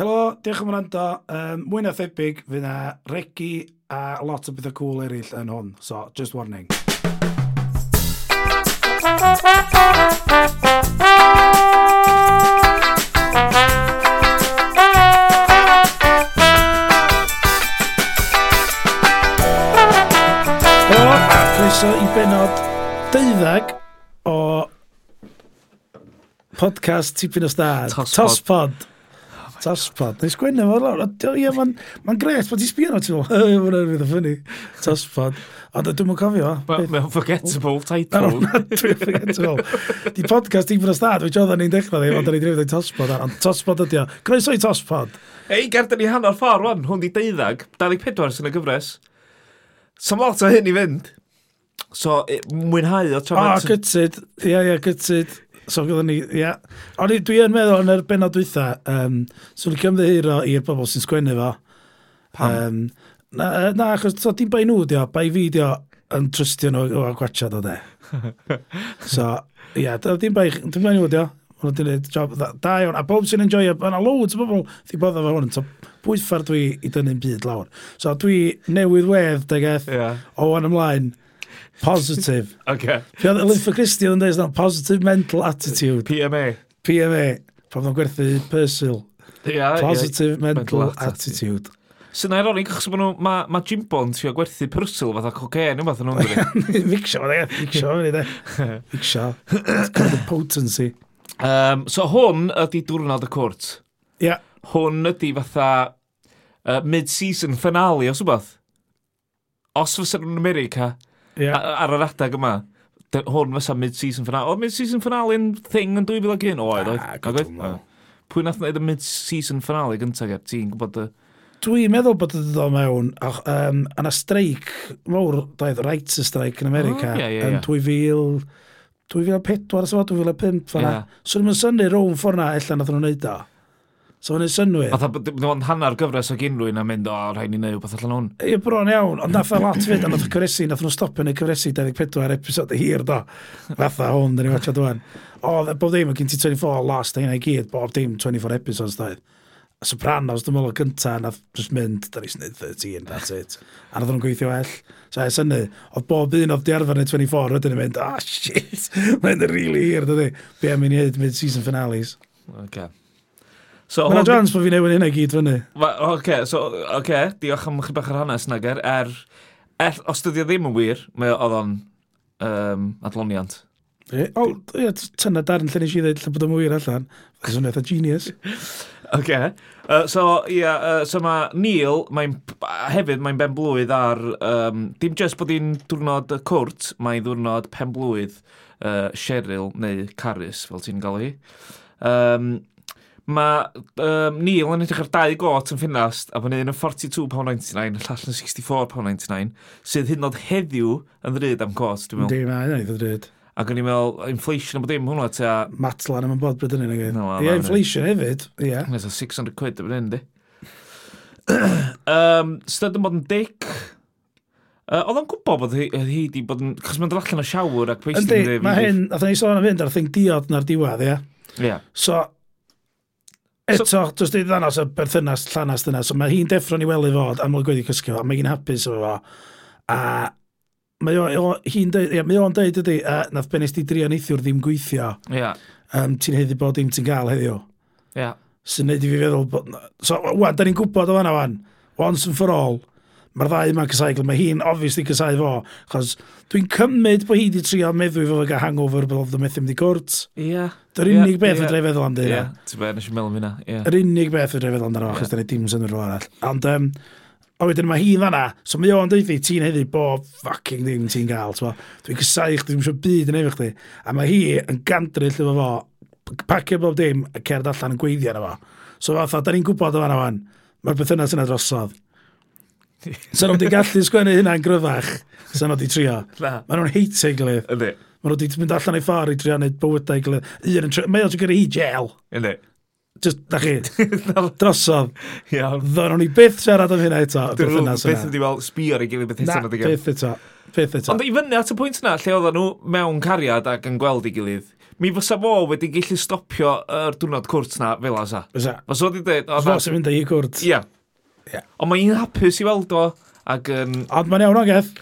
Helo, diolch am wrando. Um, mwy na thebyg, fydd na regi a lot o bethau cool eraill yn hwn. So, just warning. Helo, a croeso i benod deuddag o podcast Tipyn o Stad. Tospod. Tospod. Tasbad. Nes gwenna fo lawr. Ie, mae'n ma gret bod ti'n sbio ti fo. Mae'n fydd o ffynnu. Tasbad. A dwi'n mwyn cofio. Mae'n forgettable title. Dwi'n forgettable. Di podcast i fod o stad, Fe jodd ni'n dechrau ddim, ond dwi'n drefod ei tasbad. Ond tasbad ydi o. Groeso i tasbad. Ei, gerdyn ni hanner ffordd wan. Hwn di deuddag. 24 sy'n y gyfres. Sam lot o hyn i fynd. So, mwynhau o trafod... O, gytid. Ie, ie, gytid. So gyda ni, ia. Yeah. Ond dwi yn meddwl yn yr benod dwytha, um, swn i'n cymddeheiro i'r bobl sy'n sgwennu fo. Pam? Um, na, na, achos so, dim bai nhw dio, bai fi dio yn trystio nhw o gwachad o de. so, ia, yeah, dim bai, dim bai nhw dio. Hwnnw di wneud job da iawn. A bob sy'n enjoy, yna loads o bobl di bod efo hwn. So, pwythfar dwi i dynnu'n byd lawr. So, dwi newydd wedd, degeth, yeah. o wan ymlaen. Positive. okay. Fi oedd Olympa Christian yn dweud, positive mental attitude. PMA. PMA. Pan o'n gwerthu Persil. Yeah, positive yeah, mental, mental attitude. attitude. Sy'n ironic, achos mae, mae, mae Jimbo yn trio gwerthu pyrsyl fatha cocaine yn fath yn hwnnw. Ficsio, ficsio, ficsio. It's called the potency. Um, so hwn ydy diwrnod y cwrt. Ia. Yeah. Hwn ydy fatha uh, mid-season finale os wbeth. Os fysa nhw'n America, yeah. ar, ar yr adag yma, hwn fysa mid-season finale. Oedd mid-season finale yn thing yn 2001 oedd? Ah, gydwm. Pwy nath wneud y mid-season finale gyntaf ger ti'n gwybod y... Dwi'n meddwl bod ydy dod mewn, ach, um, yna streic mawr, doedd writer's strike yn America, oh, yeah, yeah, yeah. 2000... 2004, 2005, fanna. yeah. So, ni'n mynd syni rown ffordd na, ella nath nhw'n neud o. So hynny'n synwyr. Fatha, bod o'n hanner gyfres o unrhyw un mynd, o, rhaid ni neu beth allan hwn. Ie, bron iawn, ond nath o lot fyd, ond nath o cyfresu, nath nhw'n stopio neu cyfresu 24 episod y hir, do. Fatha hwn, dyn ni'n watcha dwi'n. O, bob ddim, gen ti 24 last, hynna i gyd, bob dim 24 episodes, doedd. A Sopranos, dwi'n meddwl, gynta, nath just mynd, da ni'n snyd 13, that's it. A nath nhw'n gweithio well. So, e, syni, oedd bob un oedd diarfer neu 24, wedyn yn mynd, ah, oh, shit, mae'n really hir, dydy. Be am i ni mid-season finales. Okay. So, Mae'n adrans bod fi'n newid hynna gyd fyny. Oce, so, oce, diolch am chi bach ar hanes nager. Er, er, os dydi ddim yn wir, mae oedd o'n um, adloniant. O, ie, tyna darn lle nes i ddweud lle bod o'n wir allan. Ac o'n eitha genius. Oce. Okay. Uh, so, ia, yeah, uh, so mae Neil, mae'n hefyd mae'n ben blwydd ar... Um, dim just bod hi'n diwrnod cwrt, mae'n diwrnod pen blwydd uh, Cheryl neu Caris, fel ti'n gael hi. Um, Mae um, Neil yn edrych ar dau got yn ffinast, a bod un yn 42,99, y llall yn 64,99, sydd hyn oed heddiw yn ddryd am got, dwi'n meddwl. Di, mae'n ei ddryd. Ac o'n i'n meddwl, inflation o bod dim hwnna, te a... Matlan am yn bod bryd yn unig. Ie, no, yeah, inflation hefyd, ie. Yeah. Nes o 600 quid o bryd yn di. um, Styd yn bod yn dic. Uh, oedd o'n gwybod bod hi wedi bod yn... Chos mae'n dod allan o siawr ac peistin... Yndi, mae hyn, oedd ni sôn am fynd ar thing diod na'r diwedd, ie. Yeah. Ie. Yeah. So, Eto, so, jyst i ddanos y berthynas llanas dyna, so mae hi'n deffro'n i wely fod, a mae'n gweithio cysgu fo, a mae hi'n hapus o fo. A mae o, hi'n deud, ia, mae o'n deud ydy, a nath benes di drio neithiwr ddim gweithio. Ia. Yeah. Um, ti'n heddi bod dim ti'n gael heddiw. Ia. Yeah. Sy'n neud i fi feddwl bod... So, wan, da ni'n gwybod o fanna wan, once and for all, mae'r ddau yma'n cysaigl, mae hi'n obviously cysau fo, chos dwi'n cymryd bod hi wedi trio meddwl i fo gael hangover bod oedd y methu mynd i gwrt. Ie. Yeah. Dy'r unig yeah, beth yeah. ydw feddwl am dyna. Ie, ti'n beth, nes i'n meddwl am hynna. Yr unig beth ydw i feddwl amdano, achos dyna dim sy'n rhywun arall. Ond, um, o wedyn mae hi'n fanna, so mae o'n dweud i ti'n heddi bob fucking ddim ti'n gael, dwi'n cysau chdi, dwi'n siw byd yn efo chdi, a mae hi yn gandryll efo fo, pacio bob dim, a cerdd allan yn gweiddi arno fo. So fatha, da ni'n gwybod o fanna fan, mae'r bethynas yna drosodd. Sa nhw wedi gallu sgwennu hynna'n gryfach, sa nhw wedi trio. Na. Mae nhw'n heitio ei gilydd. Ydy. Mae nhw wedi mynd allan ei ffordd i trio wneud bywydau ei gilydd. Un yn trio, mae o'n gyda hi gel. Ydy. Just, da chi, drosodd. Iawn. Ddo nhw'n i byth siarad am hynna eto. Dwi'n rhywbeth byth wedi weld sbio ar ei gilydd beth eto. Na, byth eto. Byth eto. Ond i fyny at y pwynt yna, lle oedden nhw mewn cariad ac yn gweld ei gilydd, mi fysa fo wedi gallu stopio yr diwrnod cwrt na fel asa. Fysa. Fysa wedi dweud... Fysa fo sy'n mynd ei cwrt. Ia, Yeah. Ond mae hi'n hapus i weld o. Ac, um, Ond mae'n iawn o geth.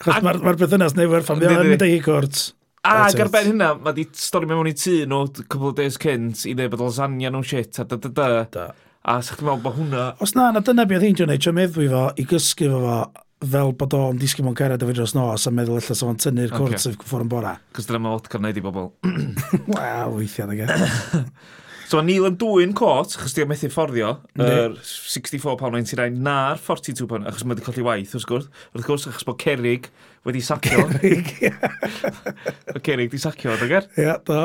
Achos mae'r ma berthynas neu ffam ffamilio yn deu gwrt. A ag ar ben hynna, mae di stori mewn i tŷ nhw, cwbl o days cynt, i ddweud bod lasagna nhw'n shit, a da da da. da. A sa'ch chi'n meddwl bod hwnna... Os na, na dyna beth heindio wneud, ti'n meddwl fo i gysgu fo fo fel bod o'n disgyn mewn cered a fynd dros nos a meddwl allas o'n tynnu'r cwrt okay. sef ffwrdd yn bora. Cos dyna mae fod cyfnod i bobl. Waw, weithiau, da So mae Neil yn dwy'n cwt, achos di di'n methu fforddio, yr er 64.99 na'r 42 achos mae wedi colli waith, wrth gwrs. Wrth gwrs, achos bod Cerig wedi sacio. Cerig, ie. Yeah. Cerig wedi sacio, ydw ger? Ie, yeah, do.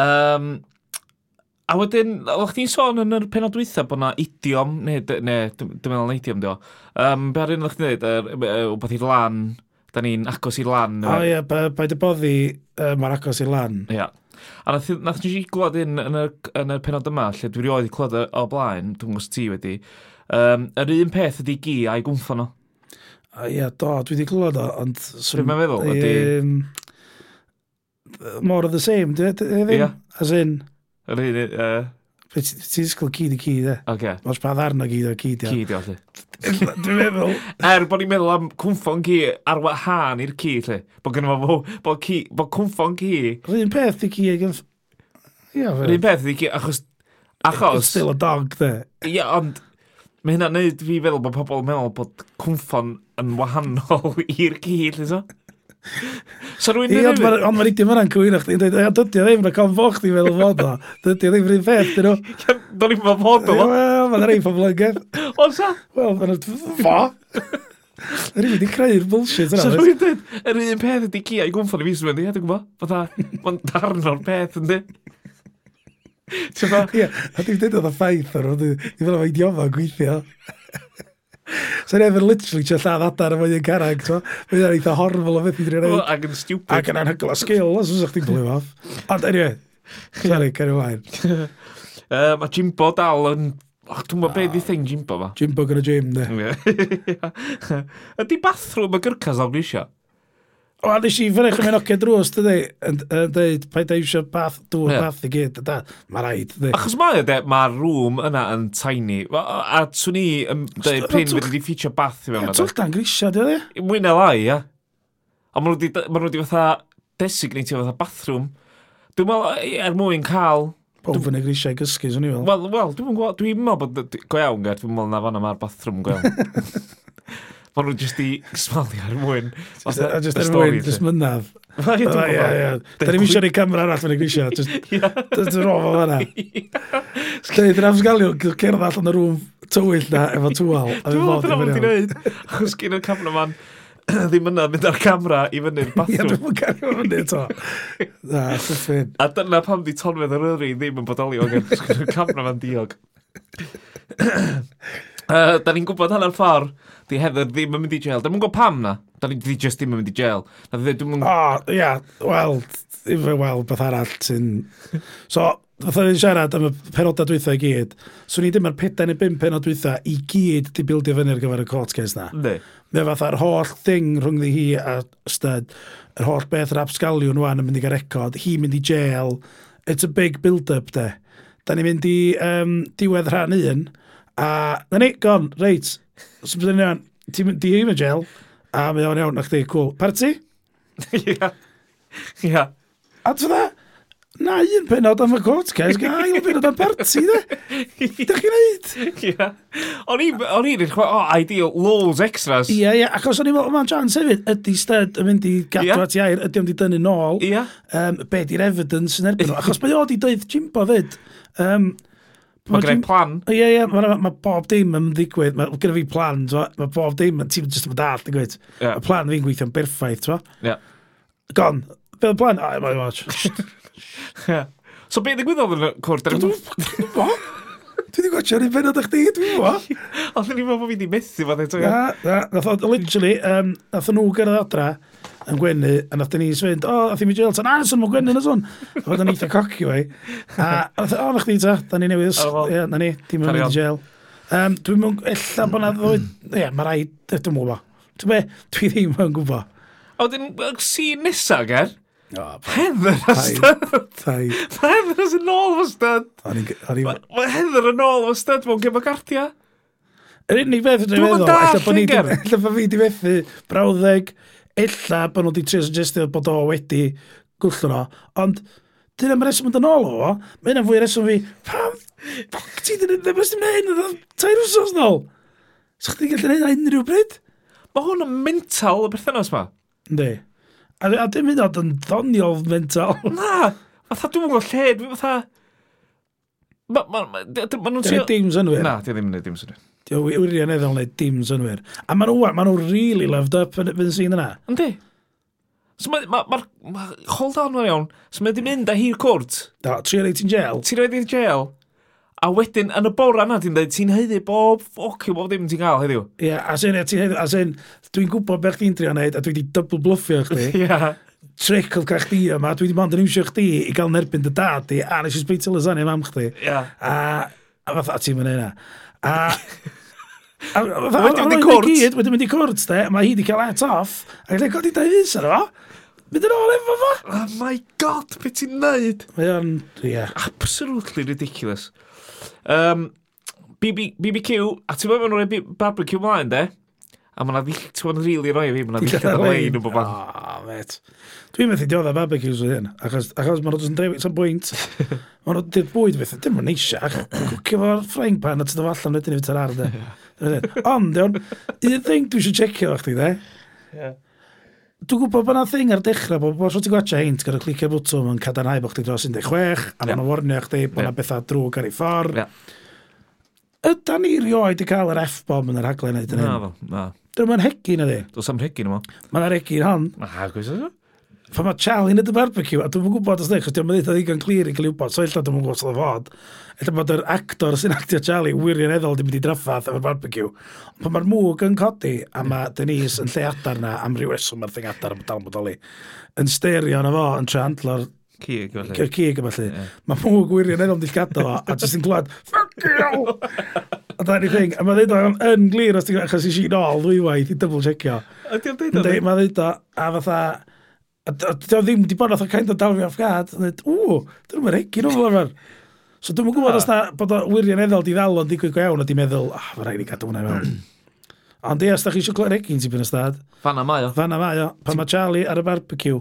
Um, a wedyn, o'ch ti'n sôn yn yr penod dwytha bod na idiom, neu, ne, dwi'n meddwl na idiom, dio. Um, be ar un o'ch ti'n dweud, wbeth i lan, da ni'n agos i lan. O ie, by dy boddi, uh, mae'r agos i lan. Ie. Yeah A nath, nath ni i glod un yn y, yn y penod yma, lle dwi rioed i clod o blaen, dwi'n gwybod ti wedi, um, yr un peth ydi gi a'i gwmffo nhw. A ia, do, dwi wedi clywed o, ond... Dwi'n feddwl? ydi... More of the same, dwi ddim? As in... Yr un, Ti'n sgwyl cyd i cyd, e? Oce. Os pa ddarna gyd o cyd, e? Cyd, o, Dwi'n meddwl... Er bod ni'n meddwl am cwmffon ci ar wahân i'r ci, lle. Bod gynnu fo, bod, bod cwmffon ci... Rhyn peth i ci ag yn... Rhyn peth i ci, achos... Achos... It's still a dog, dde. Ia, ond... Mae hynna'n neud fi feddwl bod pobl yn meddwl bod cwmffon yn wahanol i'r ci, lle so? So rwy'n ei ond mae'n ma ddim yn rhan cywir o'ch ti'n dweud, dydy o ddim yn y con chdi ti'n fod o. Dydy o ddim rhywun peth, dyn nhw. Do'n i'n fawr fod o. Wel, mae'n rhaid pobl yn gef. O, sa? Wel, mae'n fo. Rwy'n wedi creu'r bullshit yna. So rwy'n dweud, yr un peth ydi gia a'i gwmffon i fi sy'n mynd i, dwi'n gwybod? Fatha, mae'n darn o'r peth yndi. Ie, a dwi'n dweud oedd y ffaith ar ôl, dwi'n fel o'n idioma gweithio. So Evan literally just lladd adar efo un carag, so. Mae'n dda eitha horfol o beth i ddyn nhw'n Ac yn stupid. Ac yn anhygol o sgil, os ydych chi'n blwyf off. Ond anyway, sorry, cari mlaen. uh, mae Jimbo dal yn... Oh, dwi'n meddwl beth ah. i thing Jimbo ma. Jimbo gyda Jim, ne. Ydy bathroom y gyrcas o'n grisio? O, a nes i fynych yn mynd oce drws, dydy, yn dweud, paid a eisiau bath, dŵr yeah. bath i gyd, da, mae rhaid, dydy. Achos mae, de, mae'r rŵm yna yn tiny, a swn i, dweud, pryn wedi di ffeitio bath i fewn. Twll dan grisia, dydy. Mwy na lai, ia. A maen nhw wedi fatha designatio fatha bathroom. Dwi'n meddwl, e, e, er mwyn cael... Pob fyny y i gysgu, swn i fel. Wel, wel dwi'n meddwl, dwi'n meddwl bod go iawn, Gert, dwi'n meddwl na fanna mae'r bathroom go iawn. Mae nhw jyst i smalio ar mwyn. A jyst ar mwyn, jyst mynnaf. Da ni'n eisiau rei camera arall fyny grisio. Jyst yn rofo fanna. Lle, dyn am sgalio, cerdd allan y rŵm tywyll na efo tŵal. Dwi'n fawr dyna fod i'n neud. Chos gen i'r cameraman ddim yna mynd ar camera i fyny'r bathroom. Ie, dwi'n mwyn cario fyny to. Na, syffin. A dyna pam di tonfedd yr yri ddim yn bodoli o'n cameraman diog. Uh, da ni'n gwybod hanner ffordd. Di Heather ddim yn mynd i jail. Dwi'n gwybod pam na. Da ni di just ddim yn mynd i jail. Na dwi ddim yn... O, ia. Wel, ifo wel, beth arall sy'n... So, Fatha ni'n siarad am y penodau dwytha i gyd, swn i ddim ar pedair neu bum penod dwytha i gyd di bildio fyny ar gyfer y court case na. Ne. Ne fatha'r holl thing rhwngddi hi a stud, yr holl beth yr absgaliwn wan yn mynd i gael record, hi mynd i jail, it's a big build-up de. Da ni'n mynd i um, diwedd rhan un, A, na ni, gon, reit. So, byddwn ni'n ti'n mynd i fe gel, a mae o'n iawn, na chdi, cool. Parti? Ia. Ia. A ti'n dda, na un penod am y coat, guys, ga ail penod am parti, da. Da chi'n neud? Ia. O'n i'n, o'n i'n, o, ideal, loads extras. Ia, ia, achos o'n i'n meddwl, mae'n chance hefyd, ydy sted yn mynd i gadw at iair, ydy o'n di dynnu nôl, um, be di'r evidence yn erbyn nhw, achos mae o di dweud Jimbo fyd, um, Mae gen i plan. Ie, ie, yeah, mae ma bob dim yn ddigwydd. Mae gen i fi plan, mae bob dim yn ti'n just yn dall, yn gwyth. Yeah. Y plan fi'n gweithio'n berffaith, twa. Yeah. Gon, beth y plan? Ah, mae'n watch. yeah. So beth ddigwyddodd yn y cwrt? Dwi'n gwybod. Dwi wedi gwachio'r un benod o'ch di, dwi'n gwybod. Oedden ni'n meddwl bod fi wedi methu fod eto. Na, na, nath o, literally, um, nath nhw gyrraedd adra, yn gwenu, a nath ni fynd, o, oh, ath i mi jail, tan anas yn mwyn gwenu na sôn. A fod yn eitha coci wei. A, nath, o, na chdi ta, da ni newydd, ie, na ni, dim ti'n mynd i jail. Um, dwi'n mynd, ella bod na ddwy, ie, mae rai, dwi'n mwyn Ti'n be, dwi ddim yn gwybod. O, dim, si nesa, ger? Heather a stud! Mae Heather yn ôl o stud! Mae Heather yn ôl o stud mewn gyma gartia. Yr unig beth dwi'n meddwl, ella bod fi di fethu brawddeg, ella bod nhw wedi trio suggestio bod o wedi gwllro, ond dyna mae reswm yn dyn ôl o fo, mae yna fwy reswm fi, pam, ffoc ti dyn yn ddim yn hyn, oedd tair wsos nôl. Sa'ch chdi gallu gwneud unrhyw bryd? Mae hwn yn mental y berthynas ma. Ynddi. A, a dim hyd yn oed yn ddoniol mental. Na, fatha dwi'n gwybod lle, dwi'n fatha... Mae ma, ma, ma nhw'n trio... dim synwyr. Na, di ddim yn dim synwyr. Di o wirioneddol neud dim synwyr. A maen nhw, ma nhw really loved up yn y sîn yna. Yndi. So mae, ma, ma, ma, hold on mae'n iawn. So mae wedi mynd â hi'r cwrt. Da, tri o'r ti'n gel. Ti'n rhaid i'r jail. A wedyn, yn y bora yna, ti'n dweud, ti'n heiddi bob ffocin, bob ddim ti'n cael heddiw. Ie, yeah, a sy'n, ti'n heiddi, a sy'n, dwi'n gwybod beth chi'n trio wneud, a dwi wedi double bluffio chdi. Ie. yeah trick oedd crach chdi yma, dwi wedi mond yn iwsio chdi i gael nerbyn dy dad i, a nes i sbritio lasagna mam chdi. Yeah. A, a fatha, ti'n mynd yna. A, a, a, a wedyn mynd i cwrt. Wedyn mynd i cwrt, de, mae hi wedi cael let off, a gael ei godi dau fus ar efo. Mynd yn ôl efo fo. Oh my god, beth ti'n neud? Mae o'n, ie. Absolutely ridiculous. Um, BB, BBQ, a ti'n meddwl mewn o'r barbecue mlaen, de? A mae'n ddill, ti'n bod yn rili roi fi, mae'n ddill yn lein o bobl. O, met. Dwi'n methu diodd a barbecues o hyn, achos, achos mae'n rhaid yn drewi, sa'n bwynt. Mae'n rhaid i'r bwyd beth, dim yn eisiach. Cwcio fo'r frying pan a ti'n dod allan wedyn i fyta'r arde. Ond, diwn, un thing dwi eisiau checio o'ch ti, de? Dwi'n gwybod bod yna thing ar dechrau, bod bod ti'n gwachio hein, ti'n gorau clicio bwtwm yn cadarnhau bod chdi dros 16, a mae'n warnio chdi bod yna bethau drwg ar ei ffordd. Ydan ni rioed i cael yr F-bomb yn yr haglen yna? Na, na. Dyn nhw'n hegin ydi. Dwi'n sam hegin yma. Mae'n hegin hon. Ah, gwrs ydw. Pan mae Charlie yn y barbecue, a dwi'n gwybod os neu, chos dwi'n meddwl ddigon clir i gael ei wybod, so illa dwi'n gwybod os oedd fod. Illa bod yr actor sy'n actio Charlie wirioneddol wedi mynd i draffaeth efo'r barbecue. Ond Pan mae'r mwg yn codi, a mae Denise yn lle adar na am ryw eswm ar thing adar am dal bodoli, yn sterio na fo, yn tre handlo'r cig. Cyr cig yma falle. Yeah. Mae mw gwirion yn omdillgado fo, a jyst yn glwad, fuck you! a dyna'r thing, a mae ddeud o'n yn glir os ti'n gwneud, achos i si nôl ddwywaith i double-checio. A ti'n dweud o'n? Mae ddeud o, a fatha, a ti'n ddim wedi bod o'n kind of dal fi off guard, a dweud, ww, dyn nhw'n regi nhw'n fel So dwi'n gwybod os na bod o wirioneddol di ddal o'n digwydd go iawn, a di meddwl, ah, mae rhaid i gadw hwnna mewn. Ond ie, os da chi eisiau clywed egin, ti'n byn ystad. Fanna mae o. Fanna mae o. Pan mae Charlie ar y barbecue.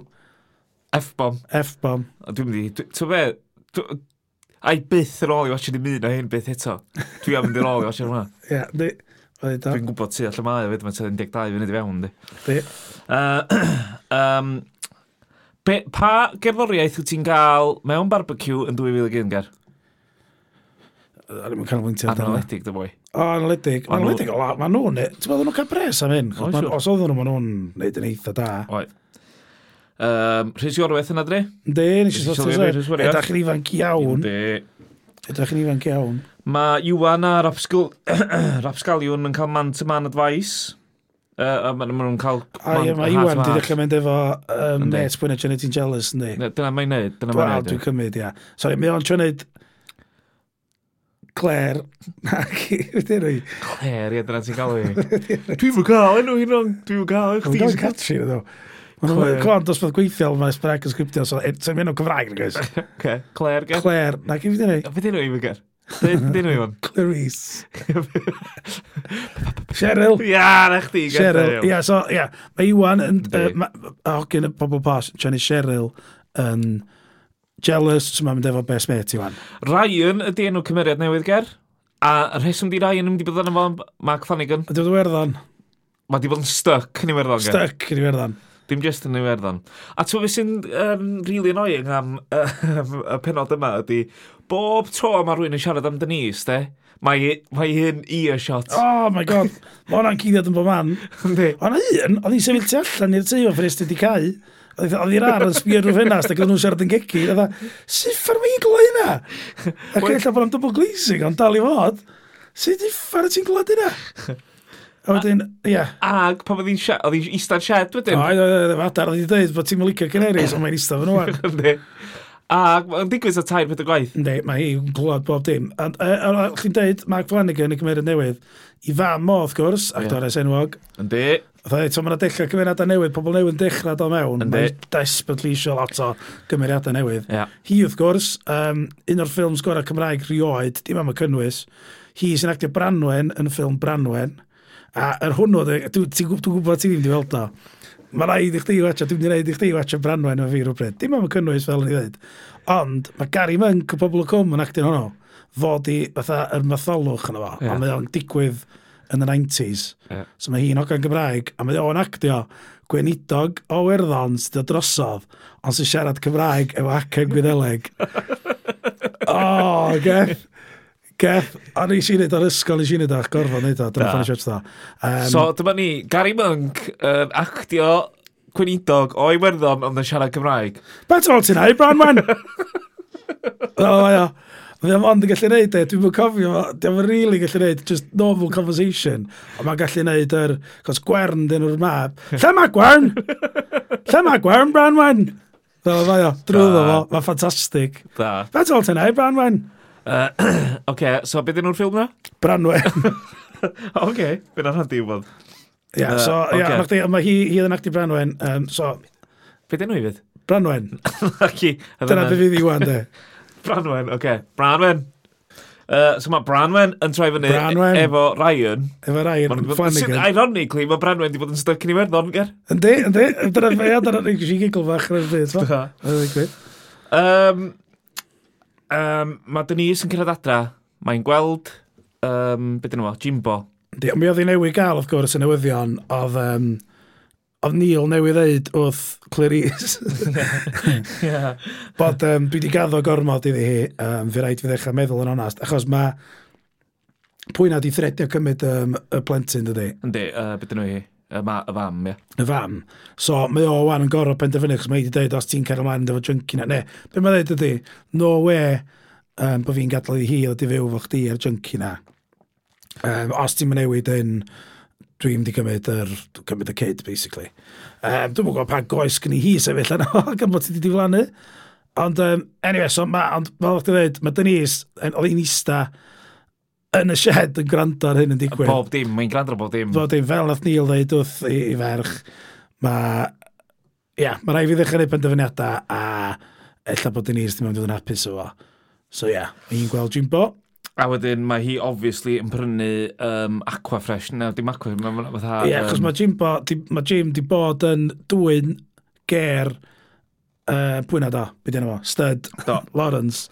F-bomb. F-bom. Dwi'n mynd i... Ti'n be? Dwi, a'i byth yn ôl i watchin i mi na hyn byth eto. Dwi am mynd yn ôl i watchin hwnna. Ie, di... Dwi'n gwybod ti allan mae o fyd, mae 12 funud i fewn, di. Di. Uh, um, be, pa gerddoriaeth wyt ti'n gael mewn barbecue yn 2001, Ger? ddim yn cael fwyntiau amdano. Analytic, dy boi. O, analytig. Ma analytig, o lawr. Nhw'n... Ti'n meddwl nhw'n cael pres am hyn? Os oedden nhw, ma nhw'n neud yn eitha da. Oed. Um, Rhys Iorweth yn adre? De, nes i sot o'n Edach yn ifanc iawn. De. Edach yn ifanc iawn. Mae Iwan a Rapsgal... Rapsgaliwn yn cael man-to-man advice. Uh, a maen nhw'n cael... A ie, mae Iwan wedi ddechrau mynd efo um, net pwy'n edrych ti'n edrych yn jealous, ynddi? Dyna mae'n neud, dyna mae'n neud. Dwi'n cymryd, ia. Sorry, mae o'n tryneud Claire ac wedyn. Claire, ie, dyna ti'n cael ei. Dwi'n fwy cael enw hyn o'n... Dwi'n fwy cael... Dwi'n cael Catrin, ydw. Cwan, dos bod gweithio, mae Sbreg yn sgriptio, so eh, ti'n mynd o Cymraeg, guys. Okay. Claire, gen? Claire, na, gen i ddyn nhw. Fe dyn nhw i fygar? Dyn nhw i hwn? Clarice. Cheryl. Ia, na chdi. Cheryl. Ia, so, ia. Mae Iwan yn... A Hogyn y bobl pas, Jenny Cheryl, yn... Jealous, so mae'n mynd efo best mate Iwan. Ryan ydi enw cymeriad newydd ger? A rheswm di Ryan yn mynd i bod yn efo Mark Flanagan? Ydy bod yn werddon. Mae di bod yn stuck yn Iwerddon. Stuck yn Iwerddon. Dim just yn Iwerddon. A ti'n beth sy'n um, really annoying am y penod yma ydy, bob tro mae rhywun yn siarad am Denise, de, mae, mae hyn i y shot. Oh my god, mae hwnna'n cyddiad yn bod man. Yndi. Hwna un, oedd hi'n sefyll tu allan i'r teio ffres wedi cael. Oedd i'r ar yn sbio drwy ffenast ac oedd nhw'n siarad yn gegi. Oedd sut siffar mae hi'n gloi hynna? Ac eich bod am double glazing, ond dal i fod. Sut i ffordd ti'n gloi hynna? A wedyn, ia. Ag pan oedd hi'n siarad, oedd hi'n istad siarad wedyn. Oed, oedd oed, adar, oedd hi'n dweud bod ti'n mylicio Canaries, ond mae'n istad fan o'n. Ac mae'n digwydd o tair pethau gwaith. Ne, mae hi'n glwad bob dim. A, a, a, chi'n deud, Mark Flanagan y cymeriad newydd, i fam o, wrth gwrs, actores yeah. enwog. Yndi. Fyddai, eto, mae'n dechrau cymeriadau newydd, pobl newydd yn dechrau do mewn. Mae'n desperately eisiau lot o gymeriadau newydd. Yeah. Hi, wrth gwrs, um, un o'r ffilms gorau Cymraeg rioed, dim am y cynnwys, hi sy'n actio Branwen yn y ffilm Branwen, A yr hwnnw, dwi'n gwybod ti ddim wedi weld o. Mae rhaid i chdi i watcha, dwi'n rhaid i chdi i watcha Branwen o fi rhywbryd. Dim am y cynnwys fel ni ddweud. Ond mae Gary Monk o Pobl y Cwm yn actio'n hwnnw fod i fatha yr mytholwch yna fo. Yeah. A mae o'n digwydd yn y 90s. Yeah. So mae hi'n ogan Gymraeg. A mae o'n actio gweinidog o werddon sydd o drosodd, ond sy'n siarad Cymraeg efo acen Gwyddeleg. o, oh, geth. Gef, a nes i wneud ar ysgol, nes i wneud ar gorfod wneud o, dyna ffordd i siarad da. Um, so, dyma ni, Gary Monk, um, actio Cwynidog o Iwerddon ond yn siarad Cymraeg. Bet o'n ti'n ei, Branwen! O, ia. Ddim ond yn gallu neud e, dwi'n cofio, dwi'n yn really gallu neud, just normal conversation. Ond mae'n gallu neud yr, cos gwern dyn nhw'r map. Lle mae gwern? Lle mae gwern, Branwen? Fel o, fai o, drwyddo fo, mae'n ffantastig. Da. Bet o'n ti'n ei, Branwen? Uh, okay, so beth ydyn ffilm na? Branwen. Oce, beth yna'n rhan diwbodd. Ie, yeah, so, uh, yeah, okay. mae hi, hi yn acti Branwen, um, so... Beth ydyn nhw i fydd? Branwen. Dyna beth fydd i wan, de. Branwen, oce. Okay. Branwen. Uh, so mae Branwen yn troi fyny Branwen. efo Ryan. Efo Ryan, Flanagan. Ironically, mae Branwen wedi bod yn stuck yn i werddon, ger? Yndi, yndi. Dyna fe, dyna fe, dyna fe, dyna fe, dyna fe, dyna fe, dyna fe, um, mae Denise yn cyrraedd adra, mae'n gweld, um, beth dyn nhw, Jimbo. Di, mi oedd hi newydd gael, wrth gwrs, y newyddion, oedd... Um, oedd Neil newydd ddeud wrth Clarice yeah. bod um, dwi wedi gaddo gormod iddi hi um, fi rhaid fi ddechrau meddwl yn onast achos mae pwy na di thredio cymryd um, y plentyn dydy yndi, uh, beth yn hi? Y, ma, y fam, ie. Y fam. So, mae o wan yn gorau penderfynu, chos mae wedi dweud, os ti'n cael ymlaen efo junkie na, ne, be mae'n dweud ydy, no way um, bod fi'n gadael i hi o di fyw fo chdi ar junkie na. Um, os ti'n newid yn, dwi'n di cymryd yr, dwi'n cymryd y kid, basically. Um, dwi'n gwybod pa goes gen i hi sefyll yna, gan bod ti wedi diflannu. Ond, um, anyway, so, ma, ond, fel o'ch ti'n dweud, mae Denise, oedd hi'n ista, yn y shed yn gwrando ar hyn yn digwydd. Bob dim, mae'n gwrando ar bob dim. Bob dim, fel nath Neil ddeud wrth i, i ferch, mae... Ia, yeah, mae rai fi ddechrau gwneud penderfyniadau a ella bod yn i'r ddim yn dod yn hapus o fo. So ia, yeah, mae'n gweld Jimbo. A wedyn mae hi obviously yn prynu um, aqua fresh. Na, dim aqua, mae'n fatha... Ie, yeah, achos um... mae Jimbo, di, mae Jim di bod yn dwy'n ger uh, pwyna do, beth yna fo, Stud, do. Lawrence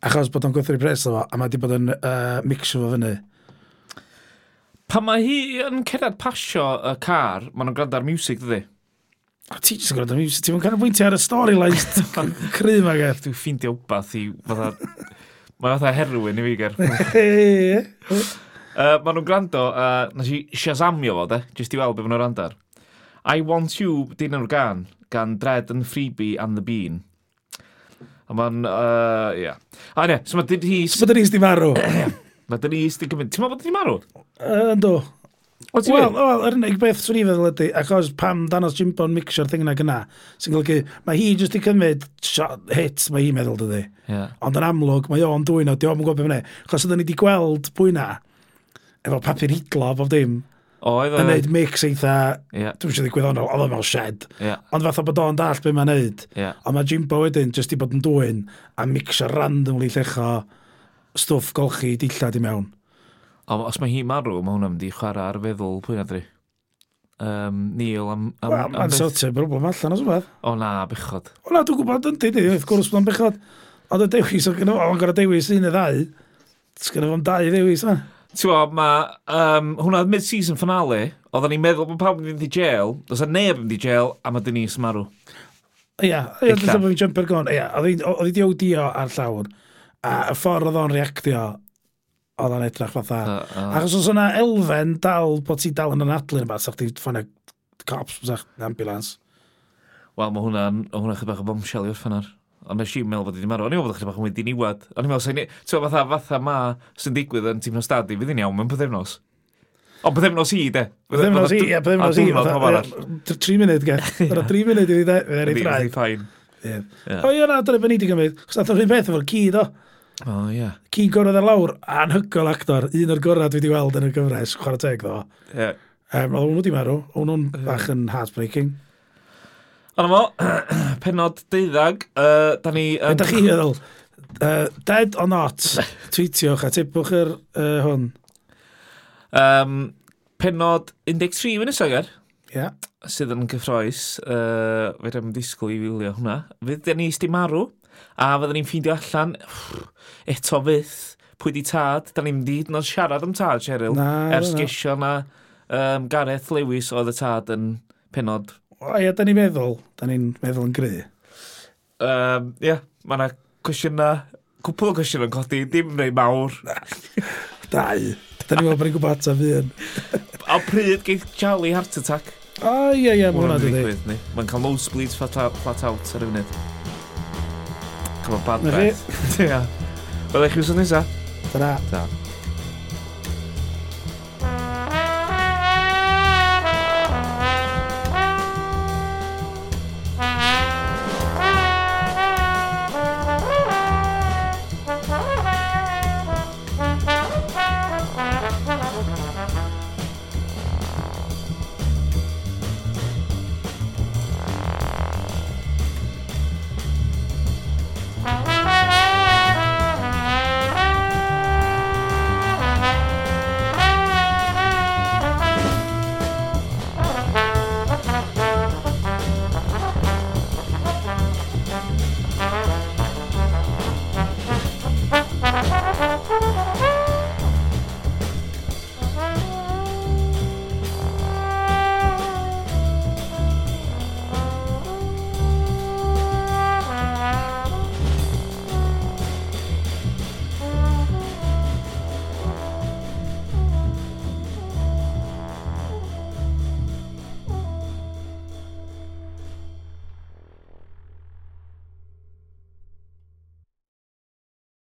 Achos bod o'n gwythu'r pres o fo, a mae di bod yn uh, mixio fo fyny. Pan mae hi yn cerdded pasio y car, maen nhw'n gwrando ar music, dydy? O, ti jyst yn gwrando ar music, ti'n mwyn canolbwyntio ar y storylines cry mae gair. Dwi'n ffeindio wbath i fatha... Mae fatha herwyn i fi gair. uh, maen nhw'n gwrando, uh, nes i shazamio fo, de, jyst i weld beth maen nhw'n randar. I Want You, dyn nhw'r gan, gan Dred and Freebie and the Bean. A mae'n, uh, ia. A ne, so mae Denise... So mae Denise di marw. mae Denise di gymryd... Ti'n meddwl bod di marw? Yn do. Wel, wel, yr unig beth swn i feddwl ydy, achos pam Danos Jimbo'n mixio'r thing yna gyna, sy'n golygu, mae hi jyst i cymryd hits, mae hi'n meddwl dydy. Yeah. Ond yn amlwg, mae o'n dwyno, diolch yn gwybod beth fyny. Chos ydyn ni wedi gweld pwy na, efo papur hidlo, bob dim. Oedd yn neud mix eitha, yeah. dwi'n siŵr ddigwyddonol, oedd yn fel shed. Yeah. Ond fatha bod o'n dall beth mae'n neud. Yeah. Ond mae Jimbo wedyn jyst i bod yn dwy'n a mixio randomly llecho stwff golchi dillad i mewn. O, os mae hi marw, mae hwnna'n mynd i chwarae ar feddwl pwy na dri. Um, Neil am... am Wel, mae'n sortio broblem allan os yma. O na, bechod. O na, dwi'n gwybod yn dyn ni, wrth gwrs o'n bechod. Ond y dewis, o'n gorau dewis un y ddau. Sgynnu fo'n dau ddewis, na. Ti'n Tewa, mae um, hwnna mid-season finale, oedden ni'n meddwl bod pawb yn mynd i jail, dos a neb yn mynd i jail, a mae Denise marw. Ia, ia, dwi'n bod fi'n jumper gon. Ia, oedd hi diw dio ar llawr, a y ffordd oedd o'n reactio, oedd o'n edrych fatha. Uh, uh. Achos os yna elfen dal bod ti dal yn anadlu yn fath, sa'ch ti ffanio cops, sa'ch ambulance. Wel, mae hwnna'n hwnna chydig bach o bombshell i wrth fannar. Ond mae si'n meddwl bod wedi marw. O'n i'n meddwl bod chdi bach yn wedi niwad. O'n i'n meddwl, sa'n... Ti'n fatha, fatha ma sy'n digwydd yn tîm nostadi, fydd hi'n iawn mewn pethefnos. Ond pethefnos i, de. Pethefnos i, ie, pethefnos i. Tri munud, ge. Roedd tri munud i fi, dde. Fydd i'n rhaid. ffain. O ie, na, dyna beth ni di gymryd. Chos nath o'n rhywbeth efo'r ci, do. O, ie. Ci gorau ar lawr, anhygol actor. Un o'r gorau dwi wedi weld yn y gyfres, chwarae teg, ddo. Ie. Um, Oedd hwnnw di marw. Hwnnw'n bach yn heartbreaking. Ond yma, penod deuddag, uh, da ni... Um... Ydych chi Earl, uh, dead or not, tweetiwch a tipwch yr uh, hwn. Um, penod 13 yn y sogar. Ie. Yeah. Sydd yn gyffroes, uh, fe ddim disgwyl i wylio hwnna. Fydd ni sti marw, a fydden ni'n ffeindio allan, eto fydd, pwy di tad, da ni'n mynd i siarad am tad, Cheryl. Na, ers na. gesio na um, Gareth Lewis oedd y tad yn penod o ia, da ni'n meddwl, da ni'n meddwl yn gry. Ie, Um, yeah, mae yna cwestiynau, cwpl o cwestiynau yn codi, dim rei mawr. Dau. Da ni'n meddwl bod ni'n gwybod ataf un. A pryd geith Charlie heart attack? O, ie, ie, mae hwnna dwi. Mae'n cael nosebleeds flat, out, flat out ar y funud. Cael o bad breath. Ie. Wel, eich wrth nesaf. Ta-ra. Ta-ra.